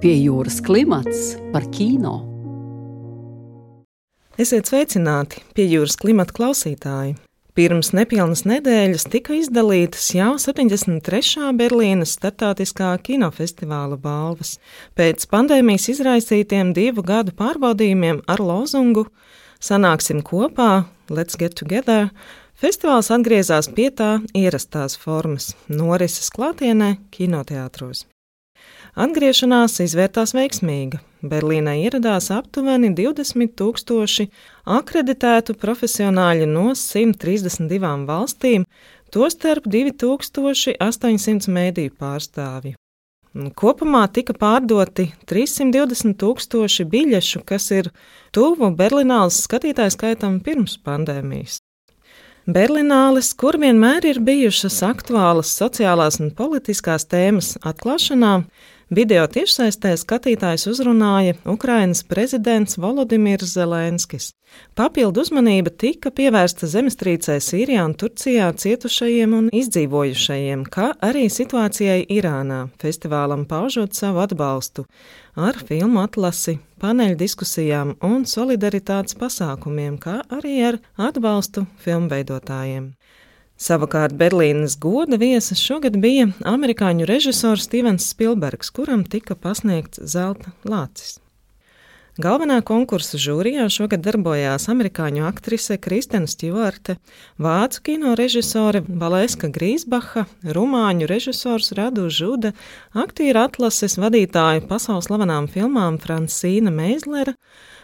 Pie jūras klimats par kino. Esiet sveicināti pie jūras klimata klausītāji. Pirms nepilnas nedēļas tika izdalītas jau 73. Berlīnes startautiskā kinofestivāla balvas. Pēc pandēmijas izraisītiem divu gadu pārbaudījumiem ar lozungu Sanāksim kopā, let's get together! Festivāls atgriezās pie tā ierastās formas - norises klātienē, kinoteātros. Atgriešanās izvērtās veiksmīga. Berlīnē ieradās aptuveni 20 tūkstoši akreditētu profesionāļu no 132 valstīm, tostarp 2800 mēdīju pārstāvju. Kopumā tika pārdoti 320 tūkstoši biļešu, kas ir tuvu Berlīnālas skatītāju skaitam pirms pandēmijas. Berlinālis, kur vienmēr ir bijušas aktuālas sociālās un politiskās tēmas atklāšanā, Video tiešsaistē skatītājs uzrunāja Ukrainas prezidents Volodimirs Zelenskis. Papildu uzmanība tika pievērsta zemestrīcē Sīrijā un Turcijā cietušajiem un izdzīvojušajiem, kā arī situācijai Irānā, festivālam paužot savu atbalstu ar filmu atlasi, paneļu diskusijām un solidaritātes pasākumiem, kā arī ar atbalstu filmveidotājiem. Savukārt Berlīnes goda viesis šogad bija amerikāņu režisors Stevens Spilbergs, kuram tika pasniegts zelta lācis. Galvenā konkursa žūrijā šogad darbojās amerikāņu aktrise Kristena Stjuarte, vācu kino režisore Valēska Grīsbacha, rumāņu režisors Radu Žuda, aktieru atlases vadītāja pasaules slavenām filmām Francīna Meizlera,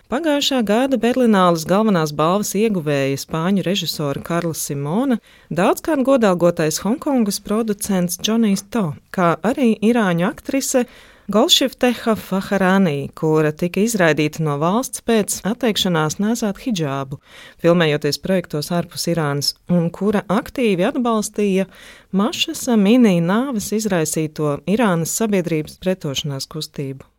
Pagājušā gada Berlīnālas galvenās balvas ieguvēja spāņu režisora Karla Simona, daudzkārt godalgotais Hongkongas producents Džonijs To, kā arī irāņu aktrise Golšifteha Faharānī, kura tika izraidīta no valsts pēc atteikšanās nesāt hijābu, filmējoties projektos ārpus Irānas, un kura aktīvi atbalstīja Mašasa mini nāves izraisīto Irānas sabiedrības pretošanās kustību.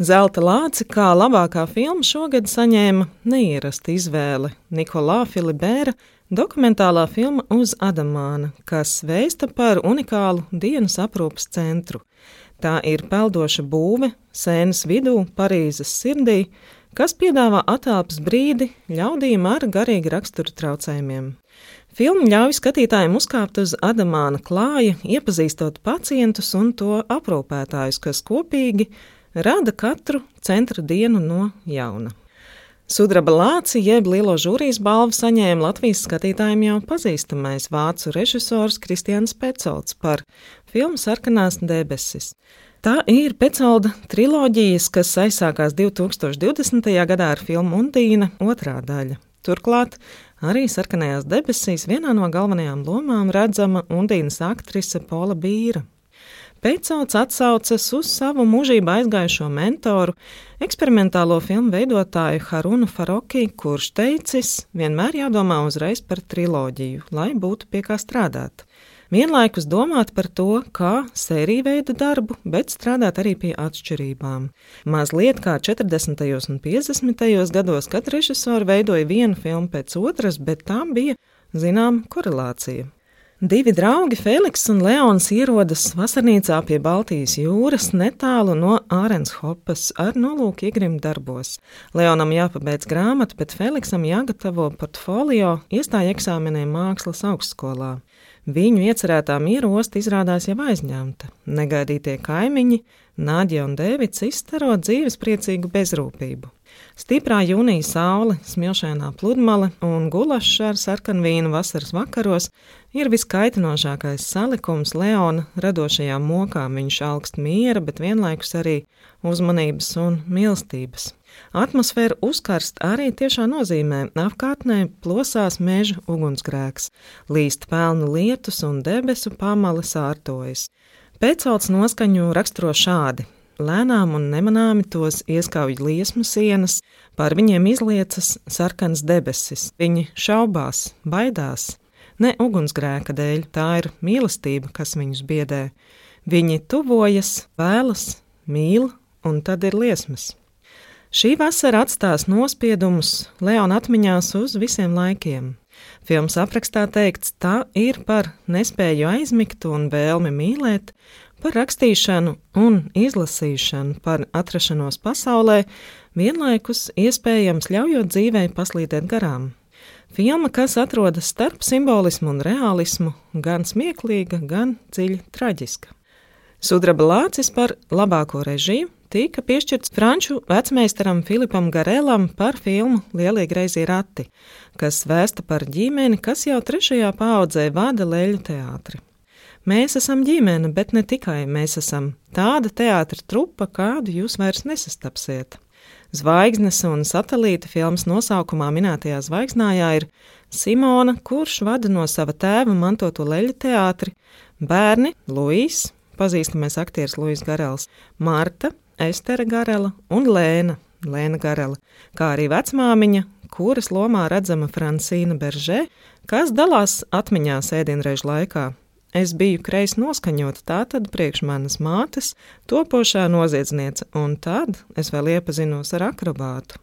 Zelta lāci kā labākā filma šogad saņēma neierasta izvēle Nikolā Filibēra dokumentālā filma Uz Adamāna, kas vēsta par unikālu dienas aprūpas centru. Tā ir peldoša būve sēnes vidū, Parīzes sirdī, kas piedāvā attēlpas brīdi ļaudīm ar garīgi rakstura traucējumiem. Filma ļauj skatītājiem uzkāpt uz Adamāna klāja, iepazīstot pacientus un to aprūpētājus, kas kopīgi rada katru centra dienu no jauna. Sudraba lāci jeb lielo žūrijas balvu saņēma Latvijas skatītājiem jau pazīstamais vācu režisors Kristians Pecolds par filmu Sarkanās debesis. Tā ir Pecolda triloģijas, kas aizsākās 2020. gadā ar filmu Undīna otrā daļa. Turklāt arī sarkanajās debesīs vienā no galvenajām lomām redzama Undīnas aktrise Pola Bīra. Pēcauts atsaucas uz savu mūžībā aizgājušo mentoru, eksperimentālo filmu veidotāju Harunu Faroki, kurš teicis, vienmēr jādomā uzreiz par triloģiju, lai būtu pie kā strādāt. Vienlaikus domāt par to, kā sēriju veidu darbu, bet strādāt arī pie atšķirībām. Mazliet kā 40. un 50. gados, kad režisori veidoja vienu filmu pēc otras, bet tam bija zināma korelācija. Divi draugi, Feliks un Leons, ierodas vasarnīcā pie Baltijas jūras netālu no Ārenshopas ar nolūku iegrimt darbos. Leonam jāpabeidz grāmata, bet Feliksam jāgatavo portfolio iestāja eksāmeniem mākslas augstskolā. Viņu iecerētā miera osta izrādās jau aizņemta. Negaidītie kaimiņi, Nādja un Dēvids izstaro dzīves priecīgu bezrūpību. Stiprā jūnija saule, smilšainā pludmale un gulašs ar sarkanvīnu vasaras vakaros ir viskaitinošākais salikums Leona radošajā mokā. Viņš augst miera, bet vienlaikus arī uzmanības un mīlestības. Atmosfēra uzkarst arī tiešā nozīmē. Apkārtnē plosās meža ugunsgrēks, līst pelnu lietus un debesu pamali sārtojas. Pēcauts noskaņu raksturo šādi. Lēnām un nemanāmi tos ieskauj liesmu sienas, pār viņiem izliecas sarkanas debesis. Viņi šaubās, baidās. Ne ugunsgrēka dēļ, tā ir mīlestība, kas viņus biedē. Viņi tuvojas, vēlas, mīl, un tad ir liesmas. Šī vasara atstās nospiedumus Leona atmiņās uz visiem laikiem. Filmas aprakstā teikts, tā ir par nespēju aizmigt un vēlmi mīlēt, par rakstīšanu un izlasīšanu, par atrašanos pasaulē, vienlaikus iespējams ļaujot dzīvei paslīdēt garām. Filma, kas atrodas starp simbolismu un realismu, gan smieklīga, gan dziļi traģiska. Sudraba lācis par labāko režiju tika piešķirts franču vecmeistaram Filipam Garelam par filmu Lielie greizie rati, kas vēsta par ģimeni, kas jau trešajā paudzē vada leļu teātri. Mēs esam ģimene, bet ne tikai mēs esam tāda teātra trupa, kādu jūs vairs nesastapsiet. Zvaigznes un satelīta filmas nosaukumā minētajā zvaigznājā ir Simona, kurš vada no sava tēva mantoto leļu teātri, bērni Luīs, pazīstamais aktieris Luis Garels, Marta, Estera Garela un Lēna, Lēna Garela, kā arī vecmāmiņa, kuras lomā redzama Francīna Beržē, kas dalās atmiņās ēdienreiz laikā. Es biju kreisi noskaņota, tā tad priekš manas mātes, topošā noziedzniece, un tad es vēl iepazinos ar akrobātu.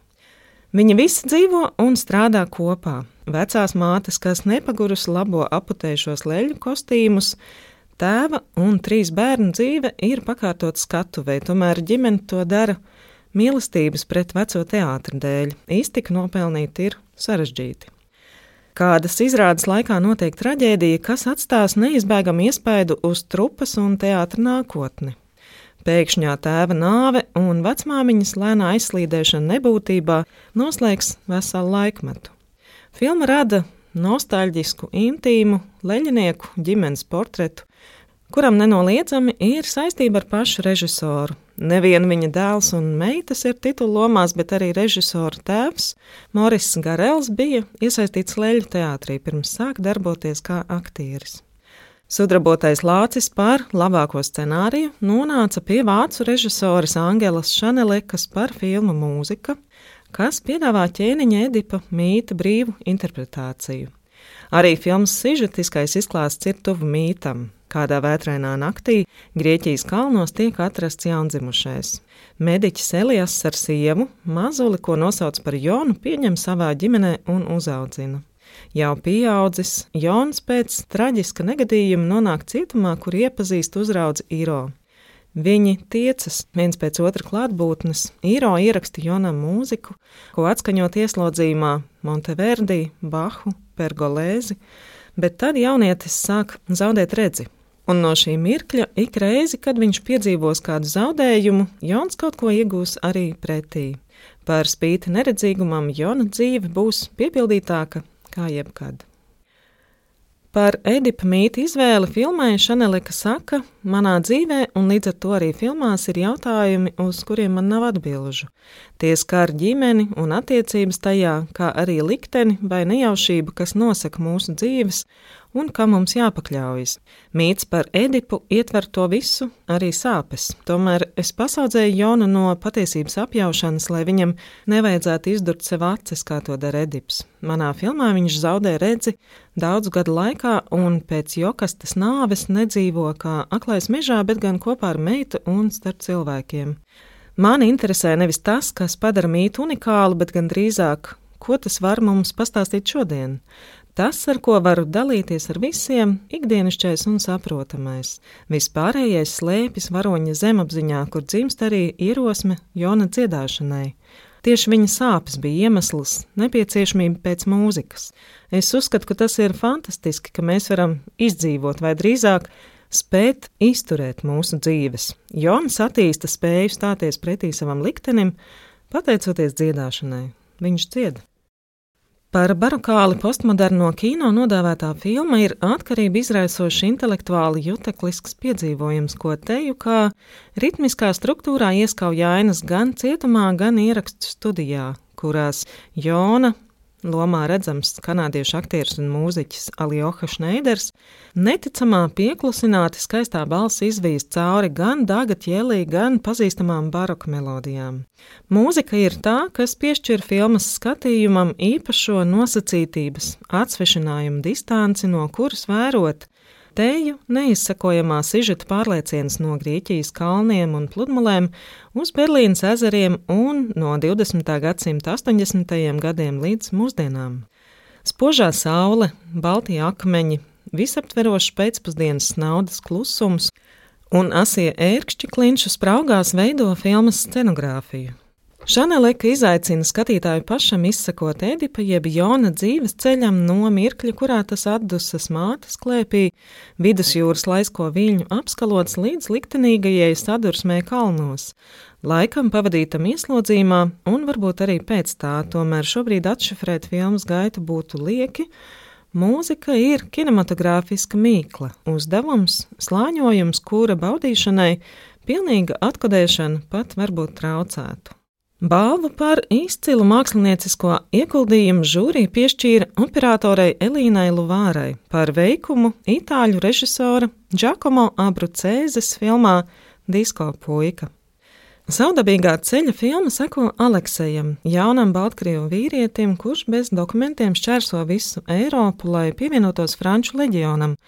Viņi visi dzīvo un strādā kopā. Vecās mātes, kas nepagurus labo aputējušos leļu kostīmus, Tēva un trīs bērnu dzīve ir pakārtot skatuvei, tomēr ģimene to dara mīlestības pret veco teātru dēļ. Iztika nopelnīt ir sarežģīti. Kādas izrādes laikā notiek traģēdija, kas atstās neizbēgamu iespaidu uz trupas un teātra nākotni. Pēkšņā tēva nāve un vecmāmiņas lēnā aizslīdēšana nebūtībā noslēgs veselu laikmetu. Filma rada nostalģisku, intīmu, leģinieku ģimenes portretu, kuram nenoliedzami ir saistība ar pašu režisoru. Nevien viņa dēls un meitas ir titulu lomās, bet arī režisora tēvs Moris Garels bija iesaistīts leļu teātrī pirms sāk darboties kā aktieris. Sudrabotais lācis par labāko scenāriju nonāca pie vācu režisoras Angelas Šanelekas par filmu mūzika, kas piedāvā ķēniņa Edipa mīta brīvu interpretāciju. Arī filmas sižetiskais izklāsts ir tuvu mītam. Kādā vētrainā naktī Grieķijas kalnos tiek atrasts jaundzimušais. Mediķis Elijas ar sievu, mazuli, ko nosauc par Jonu, pieņem savā ģimenē un uzaudzina. Jau pieaudzis, Jons pēc traģiska negadījuma nonāk cietumā, kur iepazīst uzraudzi Īro. Viņi tiecas viens pēc otra klātbūtnes, īro ieraksta Jonam mūziku, ko atskaņot ieslodzījumā Monteverdi, Bahu, Pergolēzi, bet tad jaunietis sāk zaudēt redzi. Un no šī mirkļa ik reizi, kad viņš piedzīvos kādu zaudējumu, Jons kaut ko iegūs arī pretī. Par spīti neredzīgumam, Jona dzīve būs piepildītāka kā jebkad. Par Edipa mītu izvēli filmai Šanelika saka, manā dzīvē un līdz ar to arī filmās ir jautājumi, uz kuriem man nav atbilžu. Tie skar ģimeni un attiecības tajā, kā arī likteni vai nejaušību, kas nosaka mūsu dzīves un kam mums jāpakļaujas. Mīts par Edipu ietver to visu, arī sāpes. Tomēr es pasaudzēju Jonu no patiesības apjaušanas, lai viņam nevajadzētu izdurt sev acis, kā to dara Edips. Manā filmā viņš zaudē redzi daudzu gadu laikā, un pēc jokastas nāves nedzīvo kā aklais mežā, bet gan kopā ar meitu un starp cilvēkiem. Mani interesē nevis tas, kas padara mītu unikālu, bet gan drīzāk, ko tas var mums pastāstīt šodien. Tas, ar ko varu dalīties ar visiem, ikdienišķais un saprotamais. Vispārējais slēpjas varoņa zemapziņā, kur dzimst arī ierosme Jona dziedāšanai. Tieši viņa sāpes bija iemesls, nepieciešamība pēc mūzikas. Es uzskatu, ka tas ir fantastiski, ka mēs varam izdzīvot, vai drīzāk spēt izturēt mūsu dzīves. Jons attīsta spēju stāties pretī savam liktenim, pateicoties dziedāšanai. Viņš dzied. Par barokāli postmoderno kino nodēvētā filma ir atkarība izraisošs intelektuāli juteklisks piedzīvojums, ko teju kā ritmiskā struktūrā ieskauj ainas gan cietumā, gan ierakstu studijā, kurās Jona, lomā redzams kanādiešu aktieris un mūziķis Aljoha Šneiders, neticamā pieklusināti skaistā balss izvīs cauri gan Dāga ķēlī, gan pazīstamām baroka melodijām. Mūzika ir tā, kas piešķir filmas skatījumam īpašo nosacītības, atsvešinājumu distanci, no kuras vērot Teju neizsakojamā sižeta pārliecienas no Grieķijas kalniem un pludmalēm uz Berlīnas ezeriem un no 20. gadsimta 80. gadiem līdz mūsdienām. Spožā saule, baltie akmeņi, visaptverošs pēcpusdienas naudas klusums un asie ērkšķi klinšu spraugās veido filmas scenogrāfiju. Šaneleka izaicina skatītāju pašam izsekot Edipa jeb Jona dzīves ceļam no mirkļa, kurā tas atdusas mātes klēpī, vidusjūras laisko viļņu apskalots līdz liktenīgajai sadursmē kalnos, laikam pavadītam ieslodzījumā un varbūt arī pēc tā, tomēr šobrīd atšifrēt filmas gaitu būtu lieki, Mūzika ir kinematogrāfiska mīkla, uzdevums, slāņojums, kura baudīšanai. Pilnīga atkodēšana pat varbūt traucētu. Balvu par izcilu māksliniecisko ieguldījumu žūrija piešķīra operatorei Elīnai Luvārai par veikumu itāļu režisora Giacomo Abrucēzes filmā Disko puika. Saudabīgā ceļa filma seko Aleksejam, jaunam Baltkrievu vīrietim, kurš bez dokumentiem šķērso visu Eiropu, lai pievienotos Franču leģionam,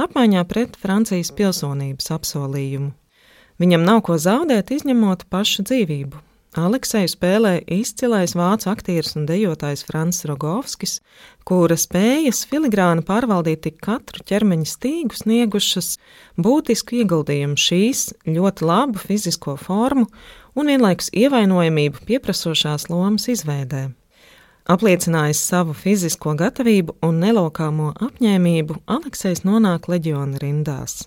apmaiņā pret Francijas pilsonības apsolījumu. Viņam nav ko zaudēt, izņemot pašu dzīvību, Alekseju spēlē izcilais vācu aktieris un dejotājs Frans Rogovskis, kura spējas filigrāni pārvaldīt tik katru ķermeņa stīgu sniegušas būtisku ieguldījumu šīs ļoti labu fizisko formu un vienlaikus ievainojamību pieprasošās lomas izveidē. Apliecinājis savu fizisko gatavību un nelokāmo apņēmību, Aleksejs nonāk leģiona rindās.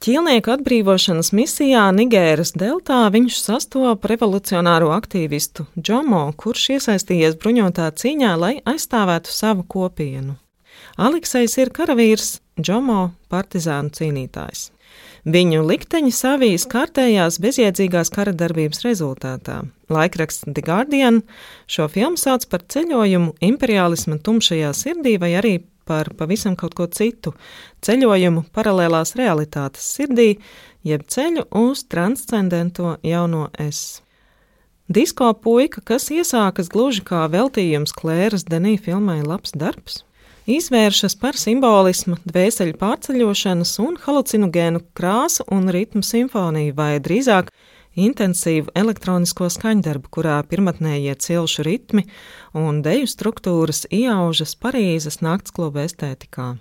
Ķīlnieku atbrīvošanas misijā Nigēras deltā viņš sastopa revolucionāro aktīvistu Džomo, kurš iesaistījies bruņotā cīņā, lai aizstāvētu savu kopienu. Aleksejs ir karavīrs, Džomo partizānu cīnītājs. Viņu likteņi savijas kārtējās bezjēdzīgās kara darbības rezultātā. Laikraksts The Guardian šo filmu sauc par ceļojumu imperiālisma tumšajā sirdī vai arī par pavisam kaut ko citu - ceļojumu paralēlās realitātes sirdī, jeb ceļu uz transcendento jauno es. Disko puika, kas iesākas gluži kā veltījums Klēras Denī filmai Labs darbs, izvēršas par simbolismu, dvēseli pārceļošanas un halucinogēnu krāsu un ritmu simfoniju, vai drīzāk intensīvu elektronisko skaņdarbu, kurā pirmotnējie cilšu ritmi un deju struktūras iaužas Parīzes naktskluba estētikā.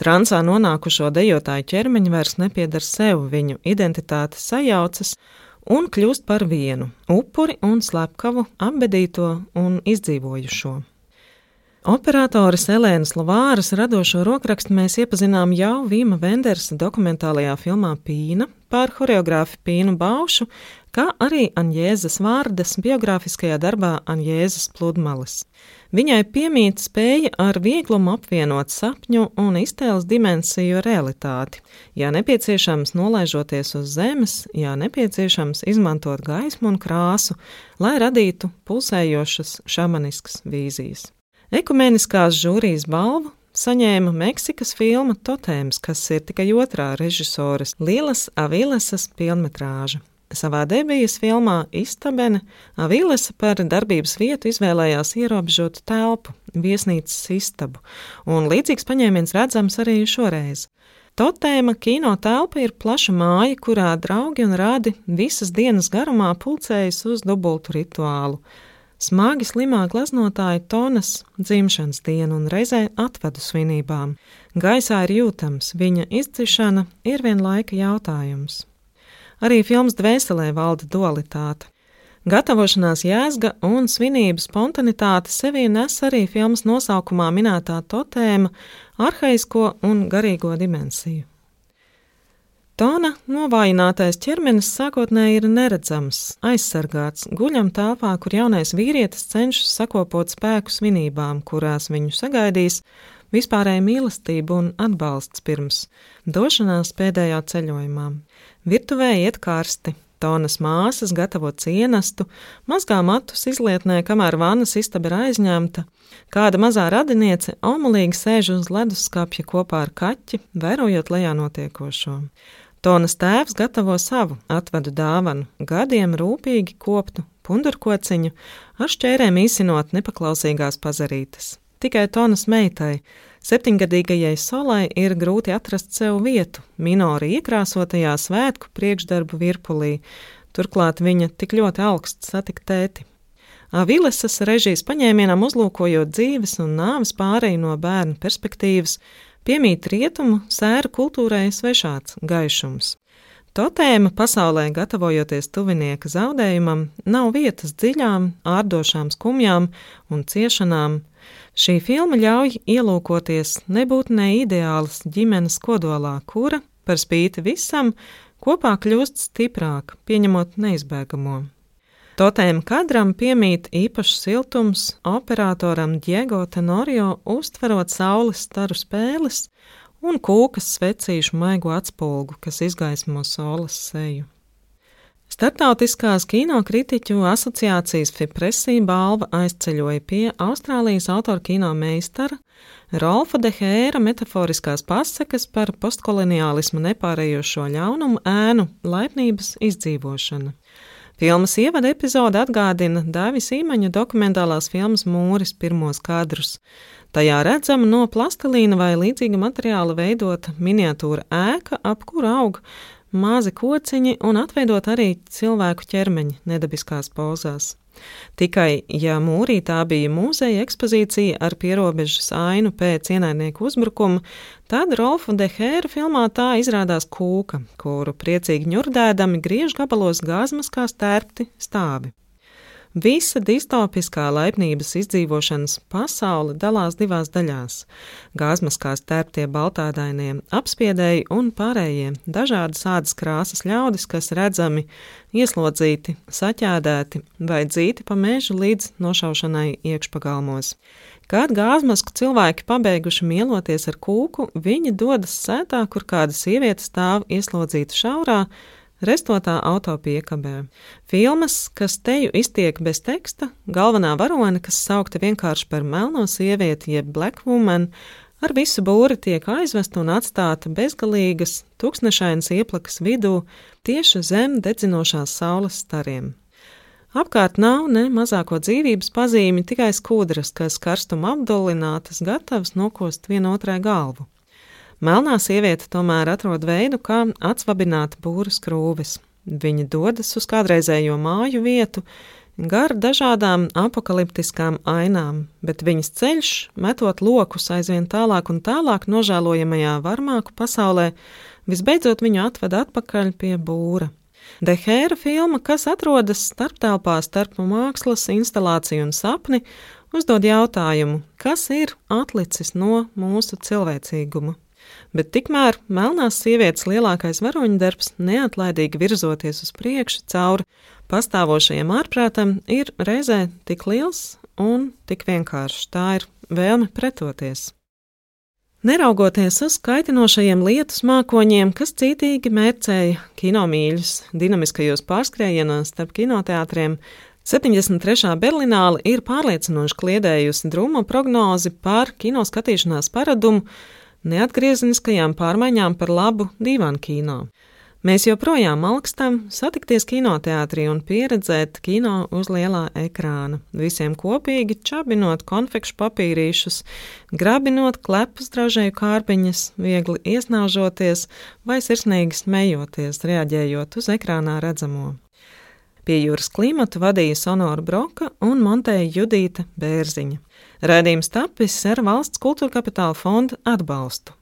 Transā nonākušo dejotāju ķermeņi vairs nepiedar sev, viņu identitāte sajaucas un kļūst par vienu - upuri un slepkavu, apbedīto un izdzīvojušo. Operatoras Elēnas Lavāras radošo rokrakstu mēs iepazinām jau Vīma Vendersa dokumentālajā filmā Pīna par horeogrāfu Pīnu Baušu, kā arī Anjēzes Vārdas biogrāfiskajā darbā Anjēzes pludmales. Viņai piemīt spēja ar vieglumu apvienot sapņu un iztēles dimensiju realitāti, ja nepieciešams nolaižoties uz zemes, ja nepieciešams izmantot gaismu un krāsu, lai radītu pulsējošas šamaniskas vīzijas. Ekumeniskās žūrijas balvu saņēma Meksikas filma Totēms, kas ir tikai otrā režisoras Lielas Avilesas pilnmetrāža. Savā debijas filmā Istabene Avilesa par darbības vietu izvēlējās ierobežotu telpu, viesnīcas istabu, un līdzīgs paņēmiens redzams arī šoreiz. Totēma kino telpa ir plaša māja, kurā draugi un rādi visas dienas garumā pulcējas uz dubultu rituālu Smagi slimā gleznotāja Tonas dzimšanas dienu un reizē atvadu svinībām. Gaisā ir jūtams, viņa izcišana ir vien laika jautājums. Arī filmas dvēselē valda dualitāte. Gatavošanās jēga un svinību spontanitāte sevī nes arī filmas nosaukumā minētā totēma, arhaisko un garīgo dimensiju. Tona novājinātais ķermenis sākotnēji ir neredzams, aizsargāts, guļam telpā, kur jaunais vīrietis cenšas sakopot spēku svinībām, kurās viņu sagaidīs vispārēja mīlestība un atbalsts pirms došanās pēdējā ceļojumā. Virtuvē iet karsti, Tonas māsas gatavo cienastu, mazgā matus izlietnē, kamēr vannas istaba ir aizņemta. Kāda mazā radiniece omulīgi sēž uz leduskapja kopā ar kaķi, vērojot lejā notiekošo. Tonas tēvs gatavo savu atvadu dāvanu, gadiem rūpīgi koptu pundurkociņu, ar šķērēm īsinot nepaklausīgās pazarītes. Tikai Tonas meitai, septiņgadīgajai solai, ir grūti atrast sev vietu minori iekrāsotajā svētku priekšdarbu virpulī, turklāt viņa tik ļoti augsts satikt tēti. Avilesas režijas paņēmienam uzlūkojot dzīves un nāves pārēju no bērnu perspektīvas, piemīt rietumu sēru kultūrai svešāds gaišums. Totēma pasaulē, gatavojoties tuvinieka zaudējumam, nav vietas dziļām, ārdošām skumjām un ciešanām. Šī filma ļauj ielūkoties nebūtnē ideālas ģimenes kodolā, kura, par spīti visam, kopā kļūst stiprāk, pieņemot neizbēgamo. Totēma kadram piemīt īpašs siltums operatoram Diego Tenorio, uztverot saules staru spēles un kūkas svecīšu maigu atspulgu, kas izgaismo solas seju. Startautiskās kinokritiķu asociācijas Fipresī balva aizceļoja pie Austrālijas autora kino meistara Rolfa de Hēra metaforiskās pasakas par postkoloniālismu nepārējošo ļaunumu ēnu laipnības izdzīvošanu. Filmas ievada epizode atgādina Dāvis Īmaņa dokumentālās filmas Mūris pirmos kadrus. Tajā redzama no plastilīna vai līdzīga materiāla veidota miniatūra ēka, ap kuru aug mazi kociņi un atveidot arī cilvēku ķermeņi nedabiskās pozās. Tikai, ja mūrī tā bija mūzeja ekspozīcija ar pierobežas ainu pēc ienaidnieku uzbrukuma, tad Rolfa Dehēra filmā tā izrādās kūka, kuru priecīgi ņurdēdami griež gabalos gāzmas kā stērpti stāvi. Visa distopiskā laipnības izdzīvošanas pasaule dalās divās daļās - gāzmaskās tērptie baltādainie, apspiedēji un pārējie dažādas ādas krāsas ļaudis, kas redzami ieslodzīti, saķēdēti vai dzīti pa mežu līdz nošaušanai iekšpagalmos. Kad gāzmasku cilvēki pabeiguši mieloties ar kūku, viņi dodas sētā, kur kāda sieviete stāv ieslodzīta šaurā, restotā autopiekabē. Filmas, kas teju iztiek bez teksta, galvenā varone, kas saukta vienkārši par melno sievieti, jeb black woman, ar visu būri tiek aizvesta un atstāta bezgalīgas, tūkstošainas ieplakas vidū, tieši zem dedzinošās saules stariem. Apkārt nav ne mazāko dzīvības pazīmi, tikai skudras, kas karstuma apdulinātas, gatavas nokost vienotrai galvu. Melnā sieviete tomēr atrod veidu, kā atsvabināt būras krūves. Viņa dodas uz kādreizējo māju vietu, gar dažādām apakaliptiskām ainām, bet viņas ceļš, metot lokus aizvien tālāk un tālāk nožēlojamajā varmāku pasaulē, visbeidzot viņu atved atpakaļ pie būra. Dehēra filma, kas atrodas starptelpā starp mākslas, instalāciju un sapni, uzdod jautājumu, kas ir atlicis no mūsu cilvēcīguma bet tikmēr melnās sievietes lielākais varoņdarbs, neatlaidīgi virzoties uz priekšu cauri pastāvošajam ārprātam, ir reizē tik liels un tik vienkāršs. Tā ir vēlme pretoties. Neraugoties uz kaitinošajiem lietus mākoņiem, kas cītīgi mērcēja kinomīļus dinamiskajos pārskrējienos starp kinoteātriem, 73. Berlināla ir pārliecinoši kliedējusi drūmo prognozi par kino skatīšanās paradumu, neatgriezeniskajām pārmaiņām par labu divānu kino. Mēs joprojām augstam satikties kinoteātrī un pieredzēt kino uz lielā ekrāna, visiem kopīgi čabinot konfekšu papīrīšus, grabinot klepus dražēju kārpiņas, viegli iesnāžoties vai sirsnīgi smejoties, reaģējot uz ekrānā redzamo. Pie jūras klimata vadīja Sonora Broka un montēja Judīta Bērziņa. Rādījums tapis ar valsts kultūra kapitāla fonda atbalstu.